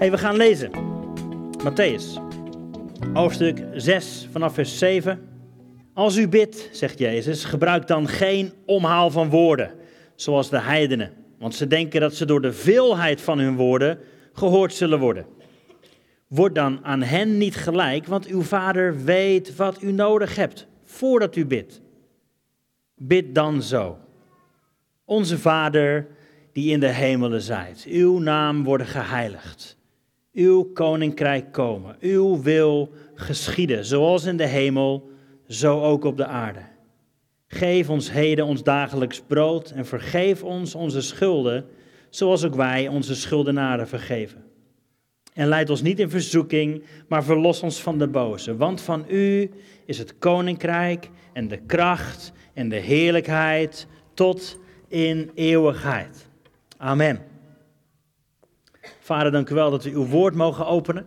Hey, we gaan lezen. Matthäus, hoofdstuk 6 vanaf vers 7. Als u bidt, zegt Jezus, gebruik dan geen omhaal van woorden, zoals de heidenen. Want ze denken dat ze door de veelheid van hun woorden gehoord zullen worden. Word dan aan hen niet gelijk, want uw vader weet wat u nodig hebt voordat u bidt. Bid dan zo. Onze vader die in de hemelen zijt, uw naam worden geheiligd. Uw koninkrijk komen, uw wil geschieden, zoals in de hemel, zo ook op de aarde. Geef ons heden ons dagelijks brood en vergeef ons onze schulden, zoals ook wij onze schuldenaren vergeven. En leid ons niet in verzoeking, maar verlos ons van de boze. Want van u is het koninkrijk en de kracht en de heerlijkheid tot in eeuwigheid. Amen. Vader, dank u wel dat we uw woord mogen openen.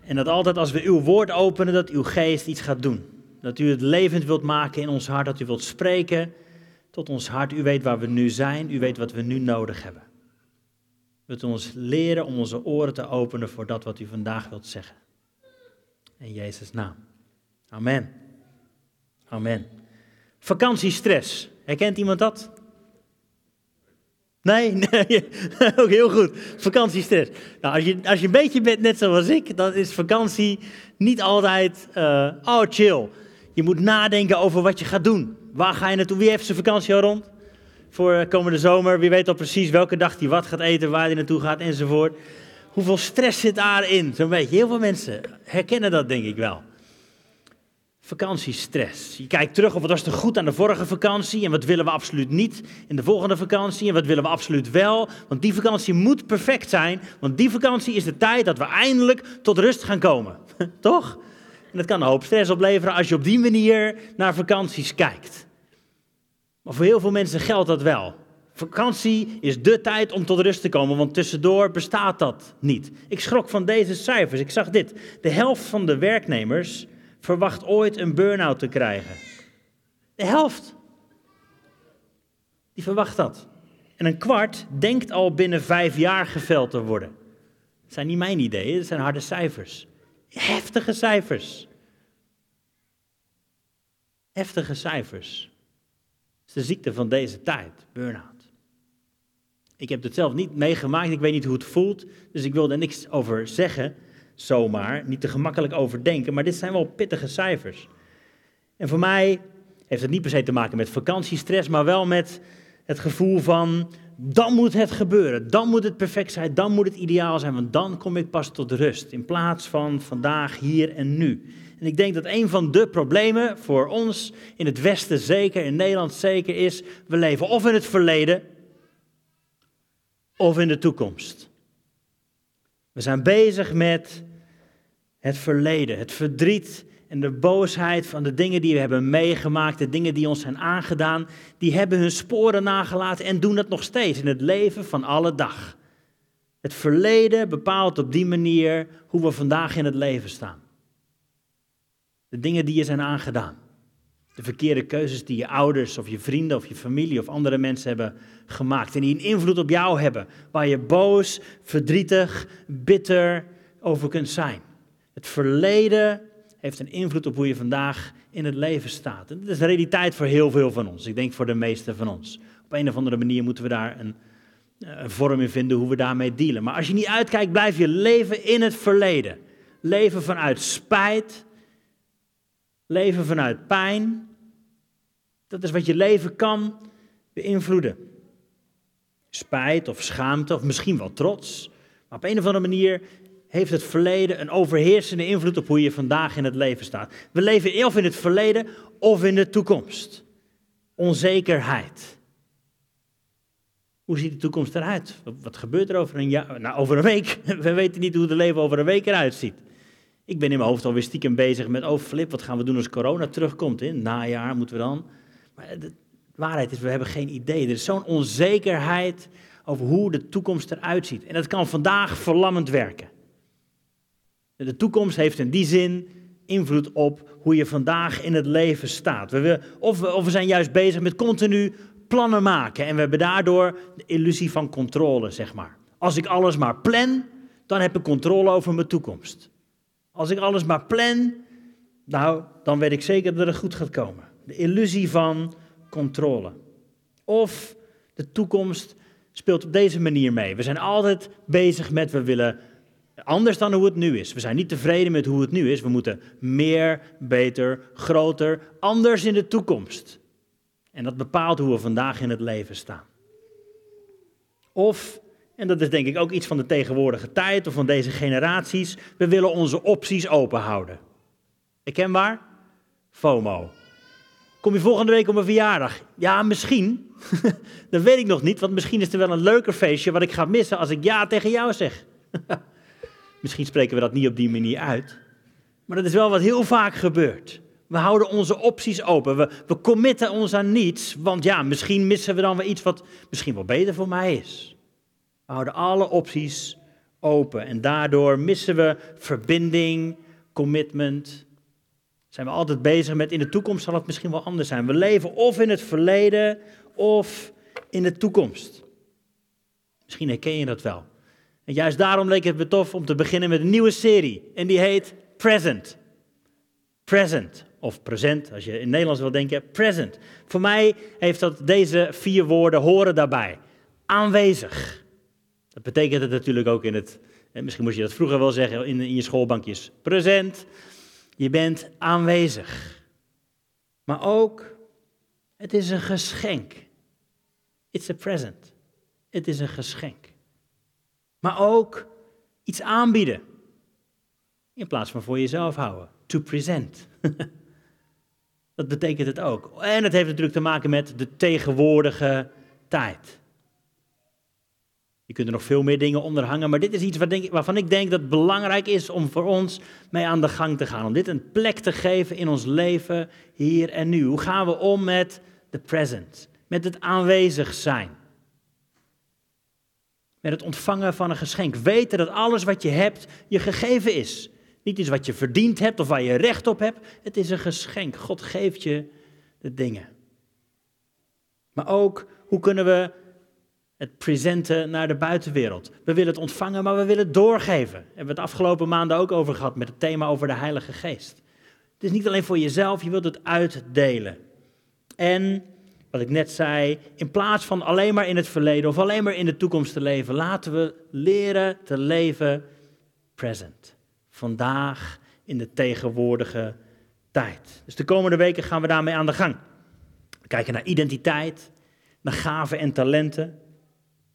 En dat altijd als we uw woord openen, dat uw geest iets gaat doen. Dat u het levend wilt maken in ons hart, dat u wilt spreken tot ons hart. U weet waar we nu zijn, u weet wat we nu nodig hebben. Wilt u ons leren om onze oren te openen voor dat wat u vandaag wilt zeggen. In Jezus' naam. Amen. Amen. Vakantiestress. Herkent iemand dat? Nee, nee, ook heel goed. Vakantiestress. Nou, als, je, als je een beetje bent net zoals ik, dan is vakantie niet altijd, uh, oh chill. Je moet nadenken over wat je gaat doen. Waar ga je naartoe? Wie heeft zijn vakantie al rond? Voor komende zomer. Wie weet al precies welke dag hij wat gaat eten, waar hij naartoe gaat enzovoort. Hoeveel stress zit daarin? Zo'n beetje. Heel veel mensen herkennen dat denk ik wel vakantiestress. Je kijkt terug of wat was er goed aan de vorige vakantie en wat willen we absoluut niet in de volgende vakantie en wat willen we absoluut wel. Want die vakantie moet perfect zijn, want die vakantie is de tijd dat we eindelijk tot rust gaan komen. Toch? En dat kan een hoop stress opleveren als je op die manier naar vakanties kijkt. Maar voor heel veel mensen geldt dat wel. Vakantie is de tijd om tot rust te komen, want tussendoor bestaat dat niet. Ik schrok van deze cijfers. Ik zag dit. De helft van de werknemers verwacht ooit een burn-out te krijgen. De helft. Die verwacht dat. En een kwart denkt al binnen vijf jaar geveld te worden. Dat zijn niet mijn ideeën, dat zijn harde cijfers. Heftige cijfers. Heftige cijfers. Het is de ziekte van deze tijd, burn-out. Ik heb het zelf niet meegemaakt, ik weet niet hoe het voelt, dus ik wil er niks over zeggen zomaar, niet te gemakkelijk overdenken, maar dit zijn wel pittige cijfers. En voor mij heeft het niet per se te maken met vakantiestress, maar wel met het gevoel van, dan moet het gebeuren, dan moet het perfect zijn, dan moet het ideaal zijn, want dan kom ik pas tot rust, in plaats van vandaag, hier en nu. En ik denk dat een van de problemen voor ons in het Westen zeker, in Nederland zeker, is, we leven of in het verleden of in de toekomst. We zijn bezig met het verleden, het verdriet en de boosheid van de dingen die we hebben meegemaakt, de dingen die ons zijn aangedaan, die hebben hun sporen nagelaten en doen dat nog steeds in het leven van alle dag. Het verleden bepaalt op die manier hoe we vandaag in het leven staan. De dingen die je zijn aangedaan. De verkeerde keuzes die je ouders of je vrienden of je familie of andere mensen hebben gemaakt. En die een invloed op jou hebben. Waar je boos, verdrietig, bitter over kunt zijn. Het verleden heeft een invloed op hoe je vandaag in het leven staat. En dat is realiteit voor heel veel van ons. Ik denk voor de meeste van ons. Op een of andere manier moeten we daar een, een vorm in vinden hoe we daarmee dealen. Maar als je niet uitkijkt, blijf je leven in het verleden. Leven vanuit spijt. Leven vanuit pijn. Dat is wat je leven kan beïnvloeden. Spijt of schaamte of misschien wel trots. Maar op een of andere manier heeft het verleden een overheersende invloed op hoe je vandaag in het leven staat. We leven of in het verleden of in de toekomst. Onzekerheid. Hoe ziet de toekomst eruit? Wat gebeurt er over een jaar? Nou, over een week. We weten niet hoe het leven over een week eruit ziet. Ik ben in mijn hoofd alweer stiekem bezig met, oh flip, wat gaan we doen als corona terugkomt? In najaar moeten we dan. Maar de waarheid is, we hebben geen idee. Er is zo'n onzekerheid over hoe de toekomst eruit ziet. En dat kan vandaag verlammend werken. De toekomst heeft in die zin invloed op hoe je vandaag in het leven staat. We, of, we, of we zijn juist bezig met continu plannen maken en we hebben daardoor de illusie van controle, zeg maar. Als ik alles maar plan, dan heb ik controle over mijn toekomst. Als ik alles maar plan, nou, dan weet ik zeker dat het goed gaat komen. De illusie van controle. Of de toekomst speelt op deze manier mee. We zijn altijd bezig met, we willen anders dan hoe het nu is. We zijn niet tevreden met hoe het nu is. We moeten meer, beter, groter, anders in de toekomst. En dat bepaalt hoe we vandaag in het leven staan. Of, en dat is denk ik ook iets van de tegenwoordige tijd of van deze generaties, we willen onze opties open houden. waar? FOMO. Kom je volgende week op mijn verjaardag? Ja, misschien. dat weet ik nog niet, want misschien is er wel een leuker feestje wat ik ga missen als ik ja tegen jou zeg. misschien spreken we dat niet op die manier uit. Maar dat is wel wat heel vaak gebeurt. We houden onze opties open. We, we committen ons aan niets, want ja, misschien missen we dan wel iets wat misschien wel beter voor mij is. We houden alle opties open en daardoor missen we verbinding, commitment. Zijn we altijd bezig met in de toekomst zal het misschien wel anders zijn. We leven of in het verleden of in de toekomst. Misschien herken je dat wel. En juist daarom leek het me tof om te beginnen met een nieuwe serie. En die heet Present. Present of present, als je in Nederlands wil denken, present. Voor mij heeft dat deze vier woorden horen daarbij. Aanwezig. Dat betekent het natuurlijk ook in het, misschien moest je dat vroeger wel zeggen in, in je schoolbankjes. Present, je bent aanwezig. Maar ook, het is een geschenk. It's a present. Het is een geschenk. Maar ook iets aanbieden. In plaats van voor jezelf houden. To present. Dat betekent het ook. En het heeft natuurlijk te maken met de tegenwoordige tijd. Je kunt er nog veel meer dingen onder hangen, maar dit is iets waarvan ik denk dat het belangrijk is om voor ons mee aan de gang te gaan. Om dit een plek te geven in ons leven, hier en nu. Hoe gaan we om met de present? Met het aanwezig zijn. Met het ontvangen van een geschenk. Weten dat alles wat je hebt je gegeven is. Niet iets wat je verdiend hebt of waar je recht op hebt. Het is een geschenk. God geeft je de dingen. Maar ook, hoe kunnen we het presenten naar de buitenwereld? We willen het ontvangen, maar we willen het doorgeven. Hebben we het afgelopen maanden ook over gehad met het thema over de Heilige Geest. Het is niet alleen voor jezelf, je wilt het uitdelen. En, wat ik net zei, in plaats van alleen maar in het verleden of alleen maar in de toekomst te leven, laten we leren te leven present vandaag in de tegenwoordige tijd. Dus de komende weken gaan we daarmee aan de gang. We kijken naar identiteit, naar gaven en talenten.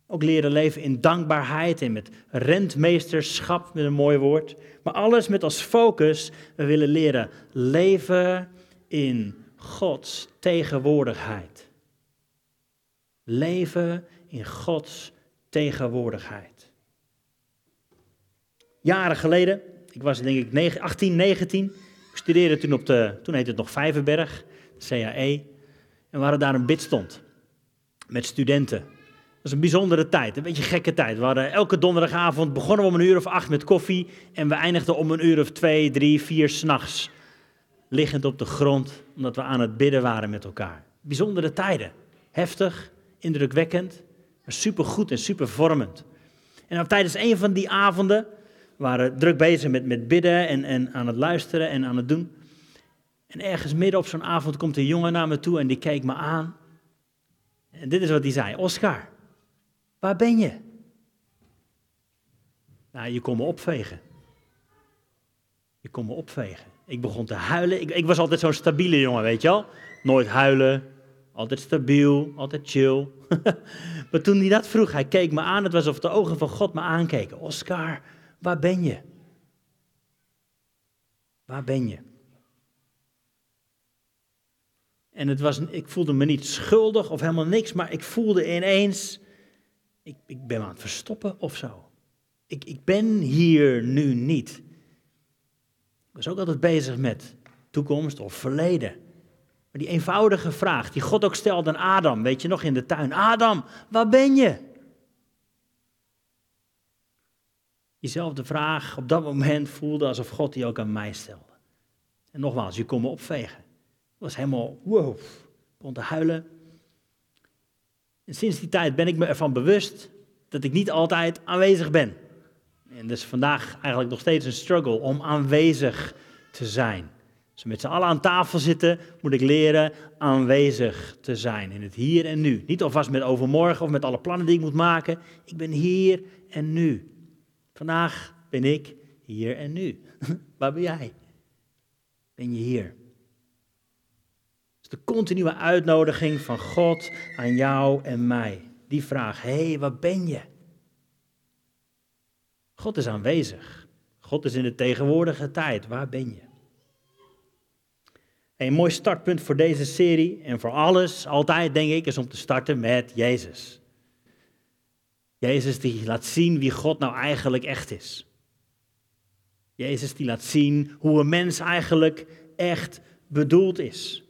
Ook leren leven in dankbaarheid en met rentmeesterschap, met een mooi woord. Maar alles met als focus, we willen leren leven in Gods tegenwoordigheid. Leven in Gods tegenwoordigheid. Jaren geleden ik was denk ik 18, 19. Ik studeerde toen op de, toen heette het nog Vijverberg, CAE. En we hadden daar een bidstond met studenten. Was een bijzondere tijd, een beetje gekke tijd. We hadden elke donderdagavond begonnen we om een uur of acht met koffie. En we eindigden om een uur of twee, drie, vier s'nachts. Liggend op de grond, omdat we aan het bidden waren met elkaar. Bijzondere tijden. Heftig, indrukwekkend, maar supergoed en supervormend. En tijdens een van die avonden waren druk bezig met, met bidden en, en aan het luisteren en aan het doen. En ergens midden op zo'n avond komt een jongen naar me toe en die keek me aan. En dit is wat hij zei: Oscar, waar ben je? Nou, je kon me opvegen. Je kon me opvegen. Ik begon te huilen. Ik, ik was altijd zo'n stabiele jongen, weet je wel? Nooit huilen, altijd stabiel, altijd chill. maar toen hij dat vroeg, hij keek me aan. Het was alsof de ogen van God me aankeken. Oscar, Waar ben je? Waar ben je? En het was, ik voelde me niet schuldig of helemaal niks, maar ik voelde ineens, ik, ik ben aan het verstoppen of zo. Ik, ik ben hier nu niet. Ik was ook altijd bezig met toekomst of verleden. Maar die eenvoudige vraag die God ook stelde aan Adam, weet je nog in de tuin. Adam, waar ben je? diezelfde vraag op dat moment voelde alsof God die ook aan mij stelde. En nogmaals, je kon me opvegen. Ik was helemaal, wow, begon te huilen. En sinds die tijd ben ik me ervan bewust dat ik niet altijd aanwezig ben. En dus vandaag eigenlijk nog steeds een struggle om aanwezig te zijn. Als we met z'n allen aan tafel zitten, moet ik leren aanwezig te zijn in het hier en nu. Niet alvast met overmorgen of met alle plannen die ik moet maken. Ik ben hier en nu. Vandaag ben ik hier en nu. Waar ben jij? Ben je hier? De continue uitnodiging van God aan jou en mij. Die vraag, hé, hey, waar ben je? God is aanwezig. God is in de tegenwoordige tijd. Waar ben je? Een mooi startpunt voor deze serie en voor alles, altijd denk ik, is om te starten met Jezus. Jezus die laat zien wie God nou eigenlijk echt is. Jezus die laat zien hoe een mens eigenlijk echt bedoeld is.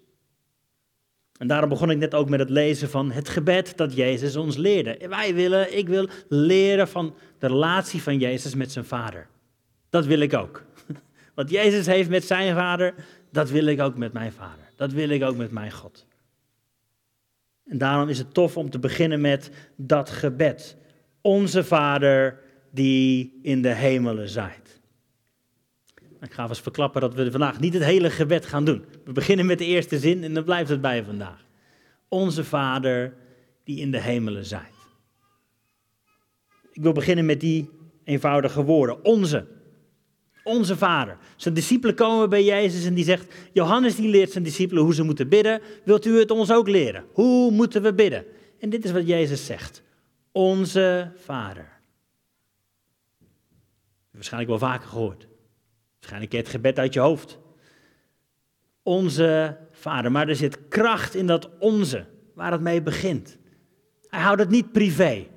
En daarom begon ik net ook met het lezen van het gebed dat Jezus ons leerde. Wij willen, ik wil leren van de relatie van Jezus met zijn vader. Dat wil ik ook. Wat Jezus heeft met zijn vader, dat wil ik ook met mijn vader. Dat wil ik ook met mijn God. En daarom is het tof om te beginnen met dat gebed. Onze Vader die in de hemelen zijt. Ik ga eens verklappen dat we vandaag niet het hele gebed gaan doen. We beginnen met de eerste zin en dan blijft het bij vandaag. Onze Vader die in de hemelen zijt. Ik wil beginnen met die eenvoudige woorden. Onze. Onze Vader. Zijn discipelen komen bij Jezus en die zegt, Johannes die leert zijn discipelen hoe ze moeten bidden. Wilt u het ons ook leren? Hoe moeten we bidden? En dit is wat Jezus zegt. Onze Vader. Waarschijnlijk wel vaker gehoord. Waarschijnlijk je het gebed uit je hoofd. Onze Vader. Maar er zit kracht in dat onze, waar het mee begint. Hij houdt het niet privé.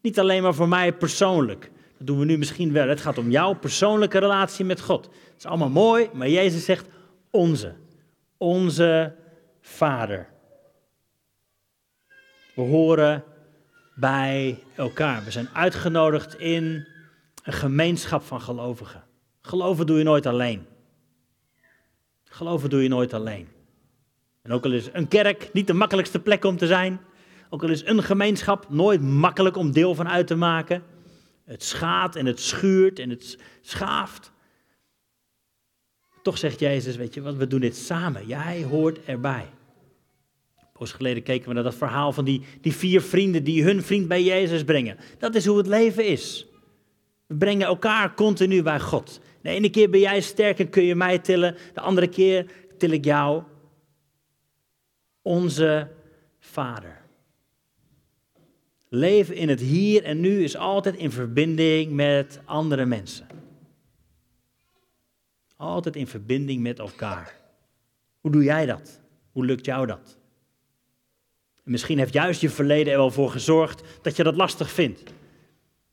Niet alleen maar voor mij persoonlijk. Dat doen we nu misschien wel. Het gaat om jouw persoonlijke relatie met God. Het is allemaal mooi, maar Jezus zegt onze. Onze Vader. We horen bij elkaar. We zijn uitgenodigd in een gemeenschap van gelovigen. Geloven doe je nooit alleen. Geloven doe je nooit alleen. En ook al is een kerk niet de makkelijkste plek om te zijn, ook al is een gemeenschap nooit makkelijk om deel van uit te maken, het schaadt en het schuurt en het schaaft. Toch zegt Jezus, weet je wat, we doen dit samen. Jij hoort erbij. Poos geleden keken we naar dat verhaal van die, die vier vrienden die hun vriend bij Jezus brengen. Dat is hoe het leven is. We brengen elkaar continu bij God. De ene keer ben jij sterk en kun je mij tillen, de andere keer til ik jou. Onze Vader. Leven in het hier en nu is altijd in verbinding met andere mensen. Altijd in verbinding met elkaar. Hoe doe jij dat? Hoe lukt jou dat? misschien heeft juist je verleden er wel voor gezorgd dat je dat lastig vindt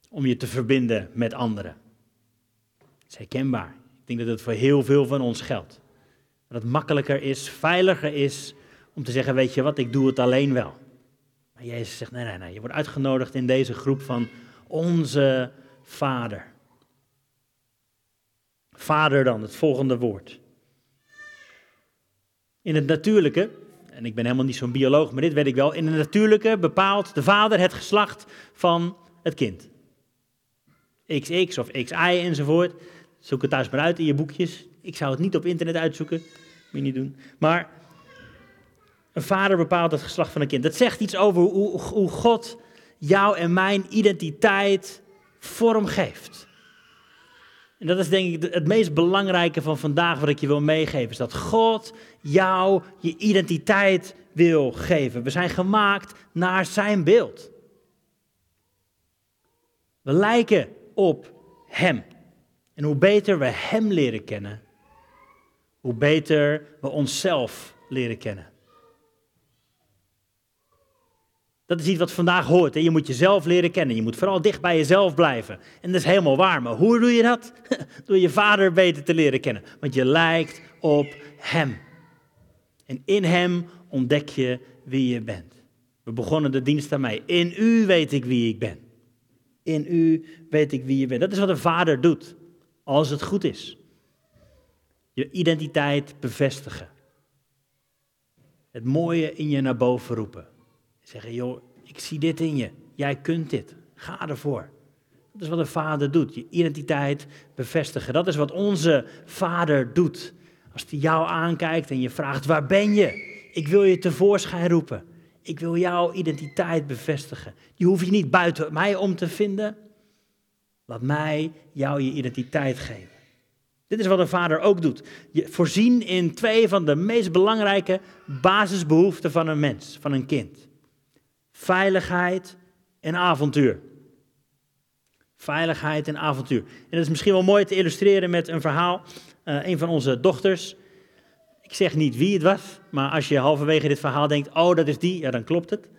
om je te verbinden met anderen. Is herkenbaar. Ik denk dat het voor heel veel van ons geldt. Dat het makkelijker is, veiliger is om te zeggen, weet je wat, ik doe het alleen wel. Maar Jezus zegt, nee, nee, nee, je wordt uitgenodigd in deze groep van onze Vader. Vader dan, het volgende woord. In het natuurlijke, en ik ben helemaal niet zo'n bioloog, maar dit weet ik wel. In het natuurlijke bepaalt de vader het geslacht van het kind. XX of XI enzovoort. Zoek het thuis maar uit in je boekjes. Ik zou het niet op internet uitzoeken. Moet je niet doen. Maar een vader bepaalt het geslacht van een kind. Dat zegt iets over hoe, hoe God jou en mijn identiteit vormgeeft. En dat is denk ik het meest belangrijke van vandaag wat ik je wil meegeven. Is dat God jou je identiteit wil geven. We zijn gemaakt naar zijn beeld. We lijken op hem. En hoe beter we hem leren kennen, hoe beter we onszelf leren kennen. Dat is iets wat vandaag hoort. Hè? Je moet jezelf leren kennen. Je moet vooral dicht bij jezelf blijven. En dat is helemaal waar. Maar hoe doe je dat? Door je vader beter te leren kennen. Want je lijkt op hem. En in hem ontdek je wie je bent. We begonnen de dienst mij. In u weet ik wie ik ben. In u weet ik wie je bent. Dat is wat een vader doet. Als het goed is. Je identiteit bevestigen. Het mooie in je naar boven roepen. Zeggen, joh, ik zie dit in je. Jij kunt dit. Ga ervoor. Dat is wat een vader doet. Je identiteit bevestigen. Dat is wat onze vader doet. Als hij jou aankijkt en je vraagt: waar ben je? Ik wil je tevoorschijn roepen. Ik wil jouw identiteit bevestigen. Die hoef je niet buiten mij om te vinden. Laat mij jou je identiteit geven. Dit is wat een vader ook doet. Je voorzien in twee van de meest belangrijke basisbehoeften van een mens, van een kind. Veiligheid en avontuur. Veiligheid en avontuur. En dat is misschien wel mooi te illustreren met een verhaal. Uh, een van onze dochters, ik zeg niet wie het was, maar als je halverwege dit verhaal denkt, oh dat is die, ja dan klopt het.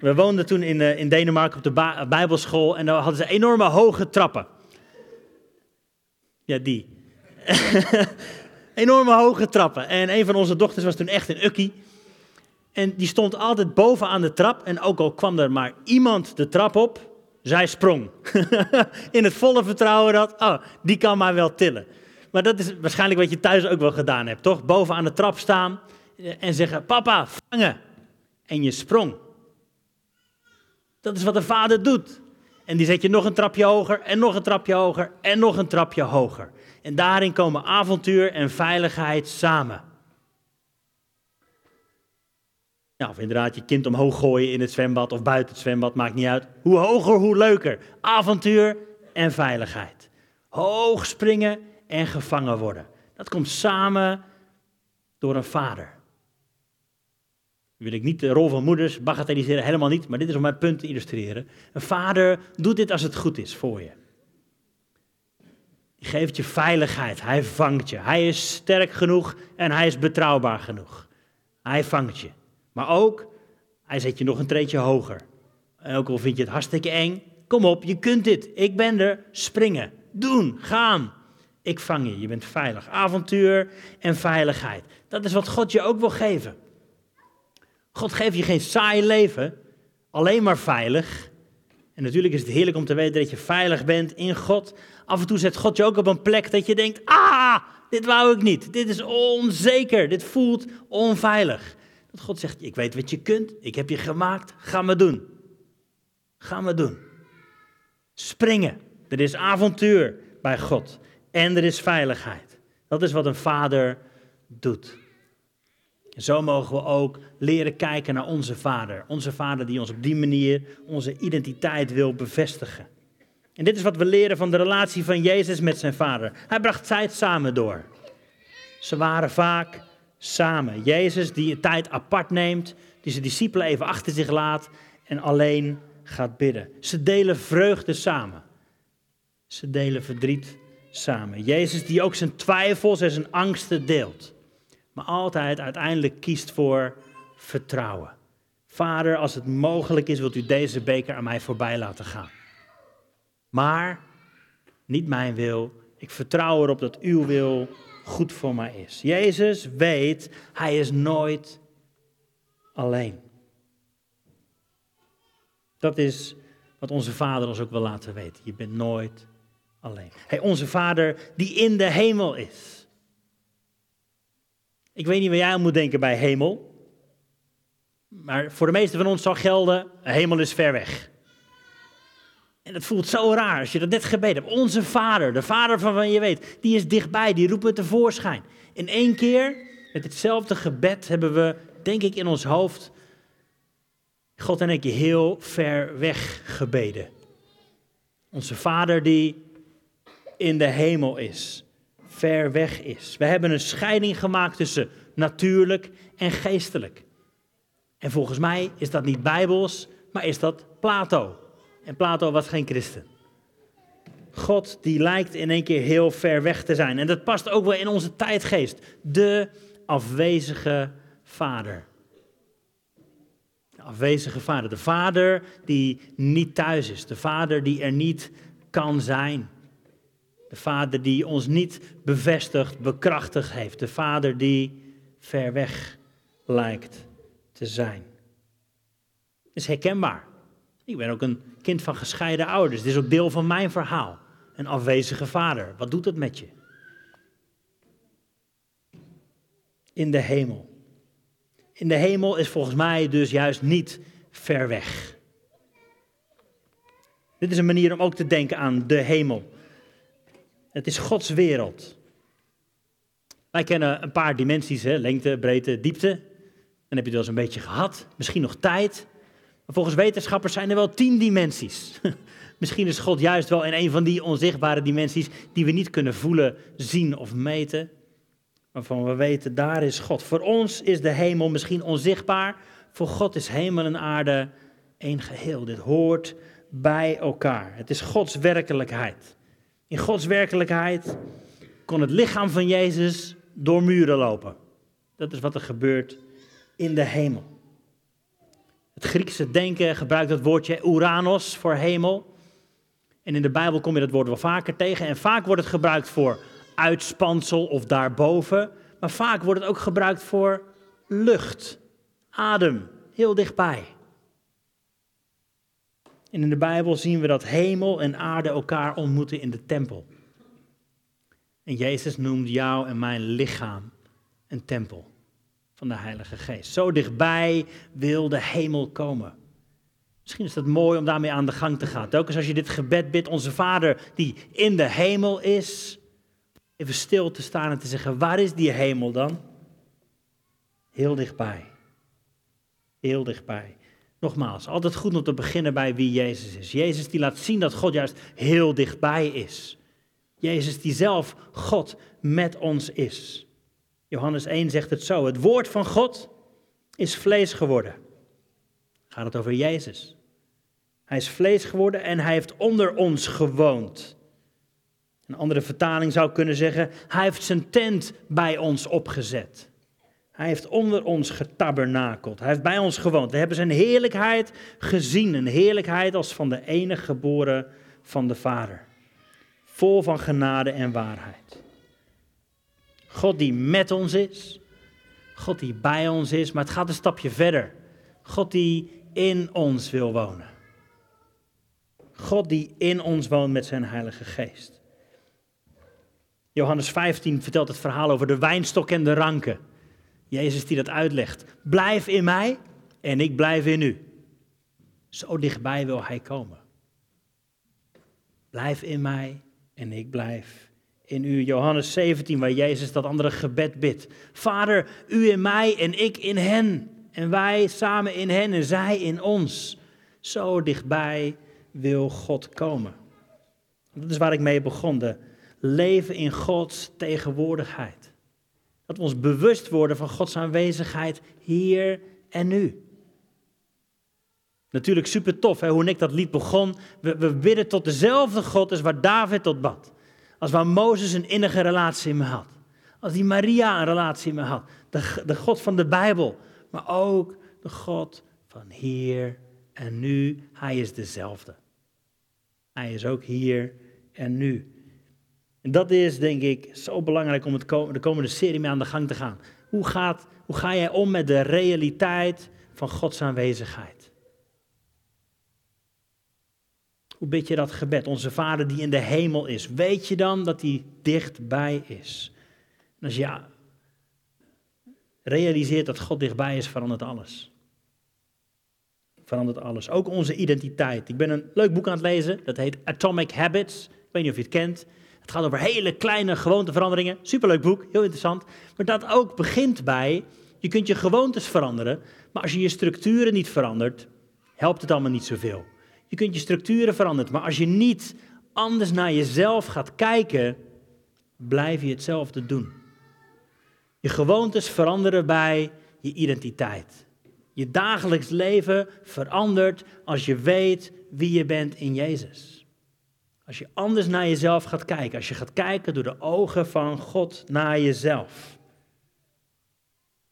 We woonden toen in, uh, in Denemarken op de bijbelschool en daar hadden ze enorme hoge trappen. Ja, die. enorme hoge trappen. En een van onze dochters was toen echt een ukkie. En die stond altijd bovenaan de trap. En ook al kwam er maar iemand de trap op, zij sprong. in het volle vertrouwen dat, oh, die kan maar wel tillen. Maar dat is waarschijnlijk wat je thuis ook wel gedaan hebt, toch? Bovenaan de trap staan en zeggen, papa, vangen. En je sprong. Dat is wat een vader doet. En die zet je nog een trapje hoger en nog een trapje hoger en nog een trapje hoger. En daarin komen avontuur en veiligheid samen. Ja, of inderdaad je kind omhoog gooien in het zwembad of buiten het zwembad, maakt niet uit. Hoe hoger, hoe leuker. Avontuur en veiligheid. Hoog springen en gevangen worden. Dat komt samen door een vader. Wil ik niet de rol van moeders bagatelliseren, helemaal niet, maar dit is om mijn punt te illustreren. Een vader doet dit als het goed is voor je. Hij geeft je veiligheid, hij vangt je. Hij is sterk genoeg en hij is betrouwbaar genoeg. Hij vangt je. Maar ook, hij zet je nog een treetje hoger. En ook al vind je het hartstikke eng, kom op, je kunt dit. Ik ben er, springen, doen, gaan. Ik vang je, je bent veilig. Avontuur en veiligheid. Dat is wat God je ook wil geven. God geeft je geen saai leven, alleen maar veilig. En natuurlijk is het heerlijk om te weten dat je veilig bent in God. Af en toe zet God je ook op een plek dat je denkt: ah, dit wou ik niet. Dit is onzeker. Dit voelt onveilig. Dat God zegt: ik weet wat je kunt. Ik heb je gemaakt. Ga maar doen. Ga maar doen. Springen. Er is avontuur bij God. En er is veiligheid. Dat is wat een vader doet. En zo mogen we ook leren kijken naar onze vader. Onze vader die ons op die manier onze identiteit wil bevestigen. En dit is wat we leren van de relatie van Jezus met zijn vader. Hij bracht tijd samen door. Ze waren vaak samen. Jezus die tijd apart neemt, die zijn discipelen even achter zich laat en alleen gaat bidden. Ze delen vreugde samen. Ze delen verdriet samen. Jezus die ook zijn twijfels en zijn angsten deelt maar altijd uiteindelijk kiest voor vertrouwen. Vader, als het mogelijk is, wilt u deze beker aan mij voorbij laten gaan. Maar niet mijn wil. Ik vertrouw erop dat uw wil goed voor mij is. Jezus weet, hij is nooit alleen. Dat is wat onze Vader ons ook wil laten weten. Je bent nooit alleen. Hey, onze Vader die in de hemel is. Ik weet niet waar jij aan moet denken bij hemel. Maar voor de meesten van ons zal gelden, hemel is ver weg. En het voelt zo raar als je dat net gebeden hebt. Onze vader, de vader van wie je weet, die is dichtbij, die roept het tevoorschijn. In één keer, met hetzelfde gebed, hebben we, denk ik, in ons hoofd God en ik heel ver weg gebeden. Onze vader die in de hemel is ver weg is. We hebben een scheiding gemaakt tussen natuurlijk en geestelijk. En volgens mij is dat niet bijbels, maar is dat Plato. En Plato was geen christen. God die lijkt in één keer heel ver weg te zijn. En dat past ook wel in onze tijdgeest. De afwezige vader. De afwezige vader. De vader die niet thuis is. De vader die er niet kan zijn. De vader die ons niet bevestigd, bekrachtigd heeft. De vader die ver weg lijkt te zijn. is herkenbaar. Ik ben ook een kind van gescheiden ouders. Dit is ook deel van mijn verhaal. Een afwezige vader. Wat doet het met je? In de hemel. In de hemel is volgens mij dus juist niet ver weg. Dit is een manier om ook te denken aan de hemel. Het is Gods wereld. Wij kennen een paar dimensies, hè? lengte, breedte, diepte. Dan heb je het wel eens een beetje gehad, misschien nog tijd. Maar volgens wetenschappers zijn er wel tien dimensies. misschien is God juist wel in een van die onzichtbare dimensies die we niet kunnen voelen, zien of meten. Waarvan we weten, daar is God. Voor ons is de hemel misschien onzichtbaar. Voor God is hemel en aarde één geheel. Dit hoort bij elkaar. Het is Gods werkelijkheid. In Gods werkelijkheid kon het lichaam van Jezus door muren lopen. Dat is wat er gebeurt in de hemel. Het Griekse denken gebruikt het woordje uranos voor hemel. En in de Bijbel kom je dat woord wel vaker tegen. En vaak wordt het gebruikt voor uitspansel of daarboven. Maar vaak wordt het ook gebruikt voor lucht, adem, heel dichtbij. En in de Bijbel zien we dat hemel en aarde elkaar ontmoeten in de tempel. En Jezus noemt jou en mijn lichaam een tempel van de Heilige Geest. Zo dichtbij wil de hemel komen. Misschien is het mooi om daarmee aan de gang te gaan. Telkens als je dit gebed bidt, onze Vader die in de hemel is, even stil te staan en te zeggen, waar is die hemel dan? Heel dichtbij. Heel dichtbij. Nogmaals, altijd goed om te beginnen bij wie Jezus is. Jezus die laat zien dat God juist heel dichtbij is. Jezus die zelf God met ons is. Johannes 1 zegt het zo: Het woord van God is vlees geworden. Gaat het over Jezus? Hij is vlees geworden en hij heeft onder ons gewoond. Een andere vertaling zou kunnen zeggen: Hij heeft zijn tent bij ons opgezet. Hij heeft onder ons getabernakeld. Hij heeft bij ons gewoond. We hebben zijn heerlijkheid gezien. Een heerlijkheid als van de enige geboren van de Vader. Vol van genade en waarheid. God die met ons is. God die bij ons is. Maar het gaat een stapje verder. God die in ons wil wonen. God die in ons woont met zijn Heilige Geest. Johannes 15 vertelt het verhaal over de wijnstok en de ranken. Jezus die dat uitlegt. Blijf in mij en ik blijf in u. Zo dichtbij wil hij komen. Blijf in mij en ik blijf in u. Johannes 17, waar Jezus dat andere gebed bidt. Vader, u in mij en ik in hen. En wij samen in hen en zij in ons. Zo dichtbij wil God komen. Dat is waar ik mee begon. De leven in Gods tegenwoordigheid. Dat we ons bewust worden van Gods aanwezigheid hier en nu. Natuurlijk super tof hè, hoe Nick dat lied begon. We, we bidden tot dezelfde God als waar David tot bad. Als waar Mozes een innige relatie mee had. Als die Maria een relatie mee had. De, de God van de Bijbel. Maar ook de God van hier en nu. Hij is dezelfde. Hij is ook hier en nu. Dat is, denk ik, zo belangrijk om het de komende serie mee aan de gang te gaan. Hoe, gaat, hoe ga jij om met de realiteit van Gods aanwezigheid? Hoe bid je dat gebed? Onze Vader die in de hemel is. Weet je dan dat hij dichtbij is? En als je realiseert dat God dichtbij is, verandert alles. Verandert alles. Ook onze identiteit. Ik ben een leuk boek aan het lezen. Dat heet Atomic Habits. Ik weet niet of je het kent. Het gaat over hele kleine gewoonteveranderingen. Superleuk boek, heel interessant. Maar dat ook begint bij, je kunt je gewoontes veranderen, maar als je je structuren niet verandert, helpt het allemaal niet zoveel. Je kunt je structuren veranderen, maar als je niet anders naar jezelf gaat kijken, blijf je hetzelfde doen. Je gewoontes veranderen bij je identiteit. Je dagelijks leven verandert als je weet wie je bent in Jezus. Als je anders naar jezelf gaat kijken, als je gaat kijken door de ogen van God naar jezelf.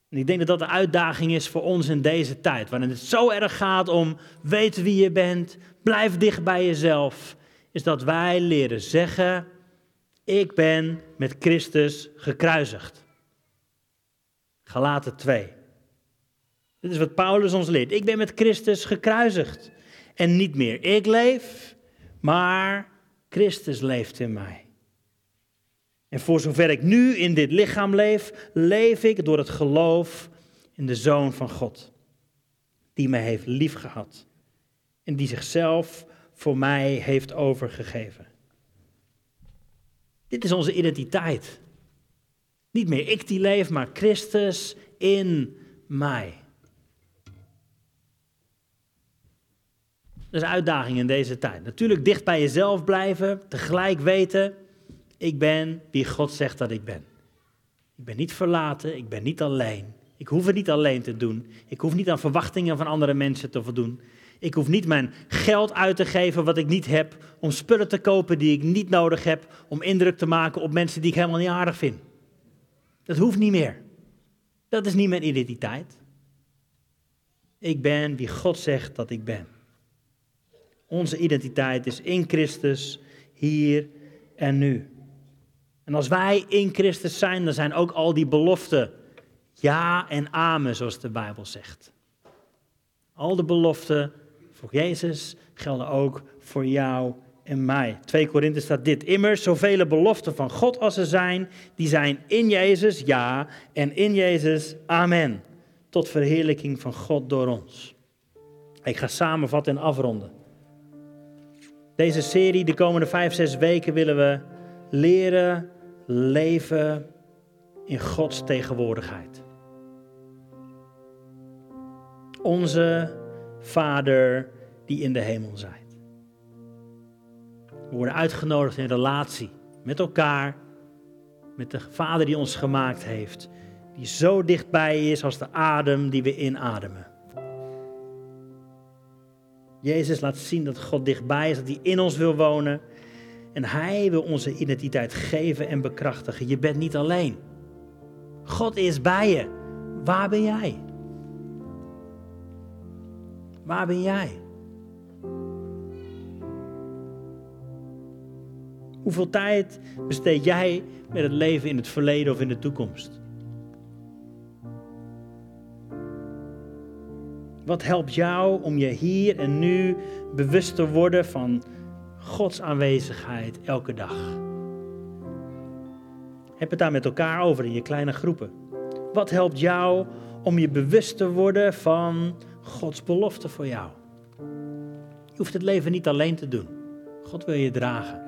En ik denk dat dat de uitdaging is voor ons in deze tijd, waarin het zo erg gaat om weten wie je bent, blijf dicht bij jezelf, is dat wij leren zeggen, ik ben met Christus gekruisigd. Galaten 2. Dit is wat Paulus ons leert. Ik ben met Christus gekruisigd. En niet meer ik leef, maar Christus leeft in mij. En voor zover ik nu in dit lichaam leef, leef ik door het geloof in de Zoon van God, die mij heeft liefgehad en die zichzelf voor mij heeft overgegeven. Dit is onze identiteit. Niet meer ik die leef, maar Christus in mij. Is een uitdaging in deze tijd. Natuurlijk dicht bij jezelf blijven, tegelijk weten, ik ben wie God zegt dat ik ben. Ik ben niet verlaten, ik ben niet alleen. Ik hoef het niet alleen te doen. Ik hoef niet aan verwachtingen van andere mensen te voldoen. Ik hoef niet mijn geld uit te geven wat ik niet heb, om spullen te kopen die ik niet nodig heb, om indruk te maken op mensen die ik helemaal niet aardig vind. Dat hoeft niet meer. Dat is niet mijn identiteit. Ik ben wie God zegt dat ik ben. Onze identiteit is in Christus, hier en nu. En als wij in Christus zijn, dan zijn ook al die beloften ja en amen, zoals de Bijbel zegt. Al de beloften voor Jezus gelden ook voor jou en mij. 2 Korinthe staat dit. Immers, zoveel beloften van God als er zijn, die zijn in Jezus, ja, en in Jezus, amen. Tot verheerlijking van God door ons. Ik ga samenvatten en afronden. Deze serie, de komende vijf, zes weken, willen we leren leven in Gods tegenwoordigheid. Onze Vader die in de hemel zijt. We worden uitgenodigd in relatie met elkaar, met de Vader die ons gemaakt heeft, die zo dichtbij is als de adem die we inademen. Jezus laat zien dat God dichtbij is, dat hij in ons wil wonen. En hij wil onze identiteit geven en bekrachtigen. Je bent niet alleen. God is bij je. Waar ben jij? Waar ben jij? Hoeveel tijd besteed jij met het leven in het verleden of in de toekomst? Wat helpt jou om je hier en nu bewust te worden van Gods aanwezigheid elke dag? Heb het daar met elkaar over in je kleine groepen. Wat helpt jou om je bewust te worden van Gods belofte voor jou? Je hoeft het leven niet alleen te doen. God wil je dragen.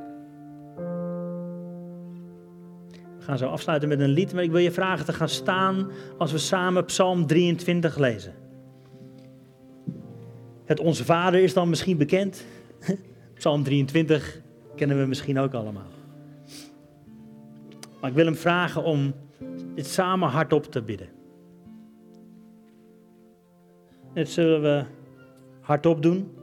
We gaan zo afsluiten met een lied, maar ik wil je vragen te gaan staan als we samen Psalm 23 lezen. Het Onze Vader is dan misschien bekend. Psalm 23 kennen we misschien ook allemaal. Maar ik wil hem vragen om dit samen hardop te bidden. Dit zullen we hardop doen.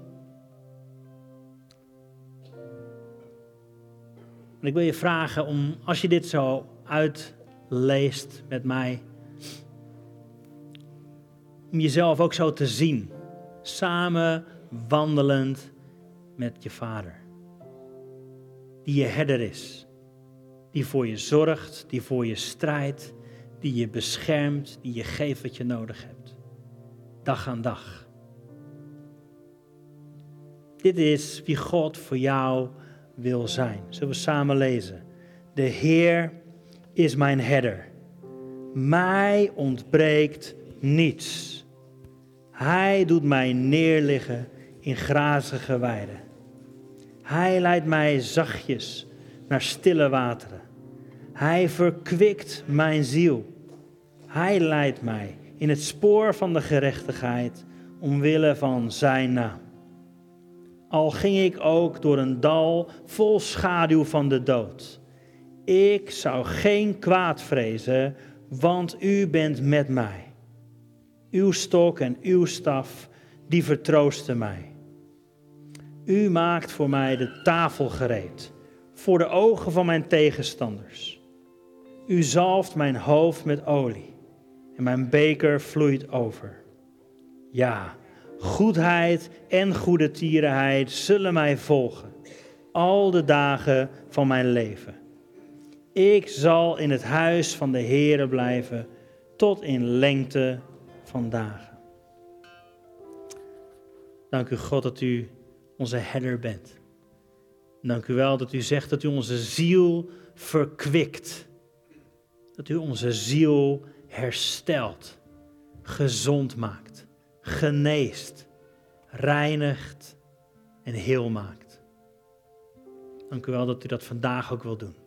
En ik wil je vragen om, als je dit zo uitleest met mij, om jezelf ook zo te zien samen wandelend met je vader. Die je herder is, die voor je zorgt, die voor je strijdt, die je beschermt, die je geeft wat je nodig hebt. Dag aan dag. Dit is wie God voor jou wil zijn. Zullen we samen lezen? De Heer is mijn herder. Mij ontbreekt niets. Hij doet mij neerliggen in grazige weiden. Hij leidt mij zachtjes naar stille wateren. Hij verkwikt mijn ziel. Hij leidt mij in het spoor van de gerechtigheid omwille van zijn naam. Al ging ik ook door een dal vol schaduw van de dood. Ik zou geen kwaad vrezen, want u bent met mij. Uw stok en uw staf, die vertroosten mij. U maakt voor mij de tafel gereed, voor de ogen van mijn tegenstanders. U zalft mijn hoofd met olie en mijn beker vloeit over. Ja, goedheid en goede tierenheid zullen mij volgen, al de dagen van mijn leven. Ik zal in het huis van de Heere blijven tot in lengte vandaag. Dank u God dat u onze herder bent. Dank u wel dat u zegt dat u onze ziel verkwikt. Dat u onze ziel herstelt, gezond maakt, geneest, reinigt en heel maakt. Dank u wel dat u dat vandaag ook wil doen.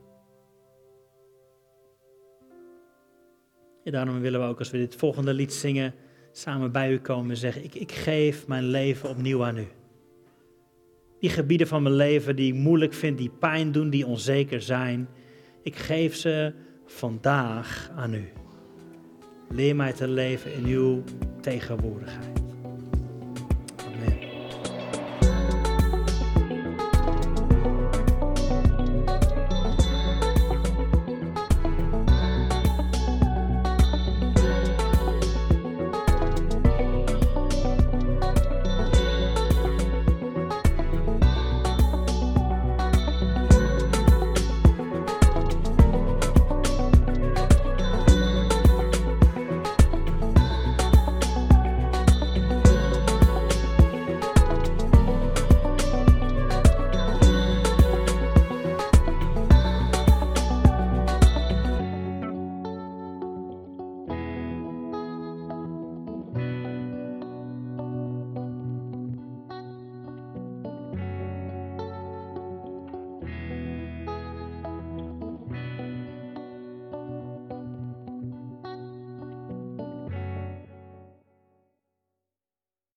En daarom willen we ook als we dit volgende lied zingen, samen bij u komen en zeggen, ik, ik geef mijn leven opnieuw aan u. Die gebieden van mijn leven die ik moeilijk vind, die pijn doen, die onzeker zijn, ik geef ze vandaag aan u. Leer mij te leven in uw tegenwoordigheid.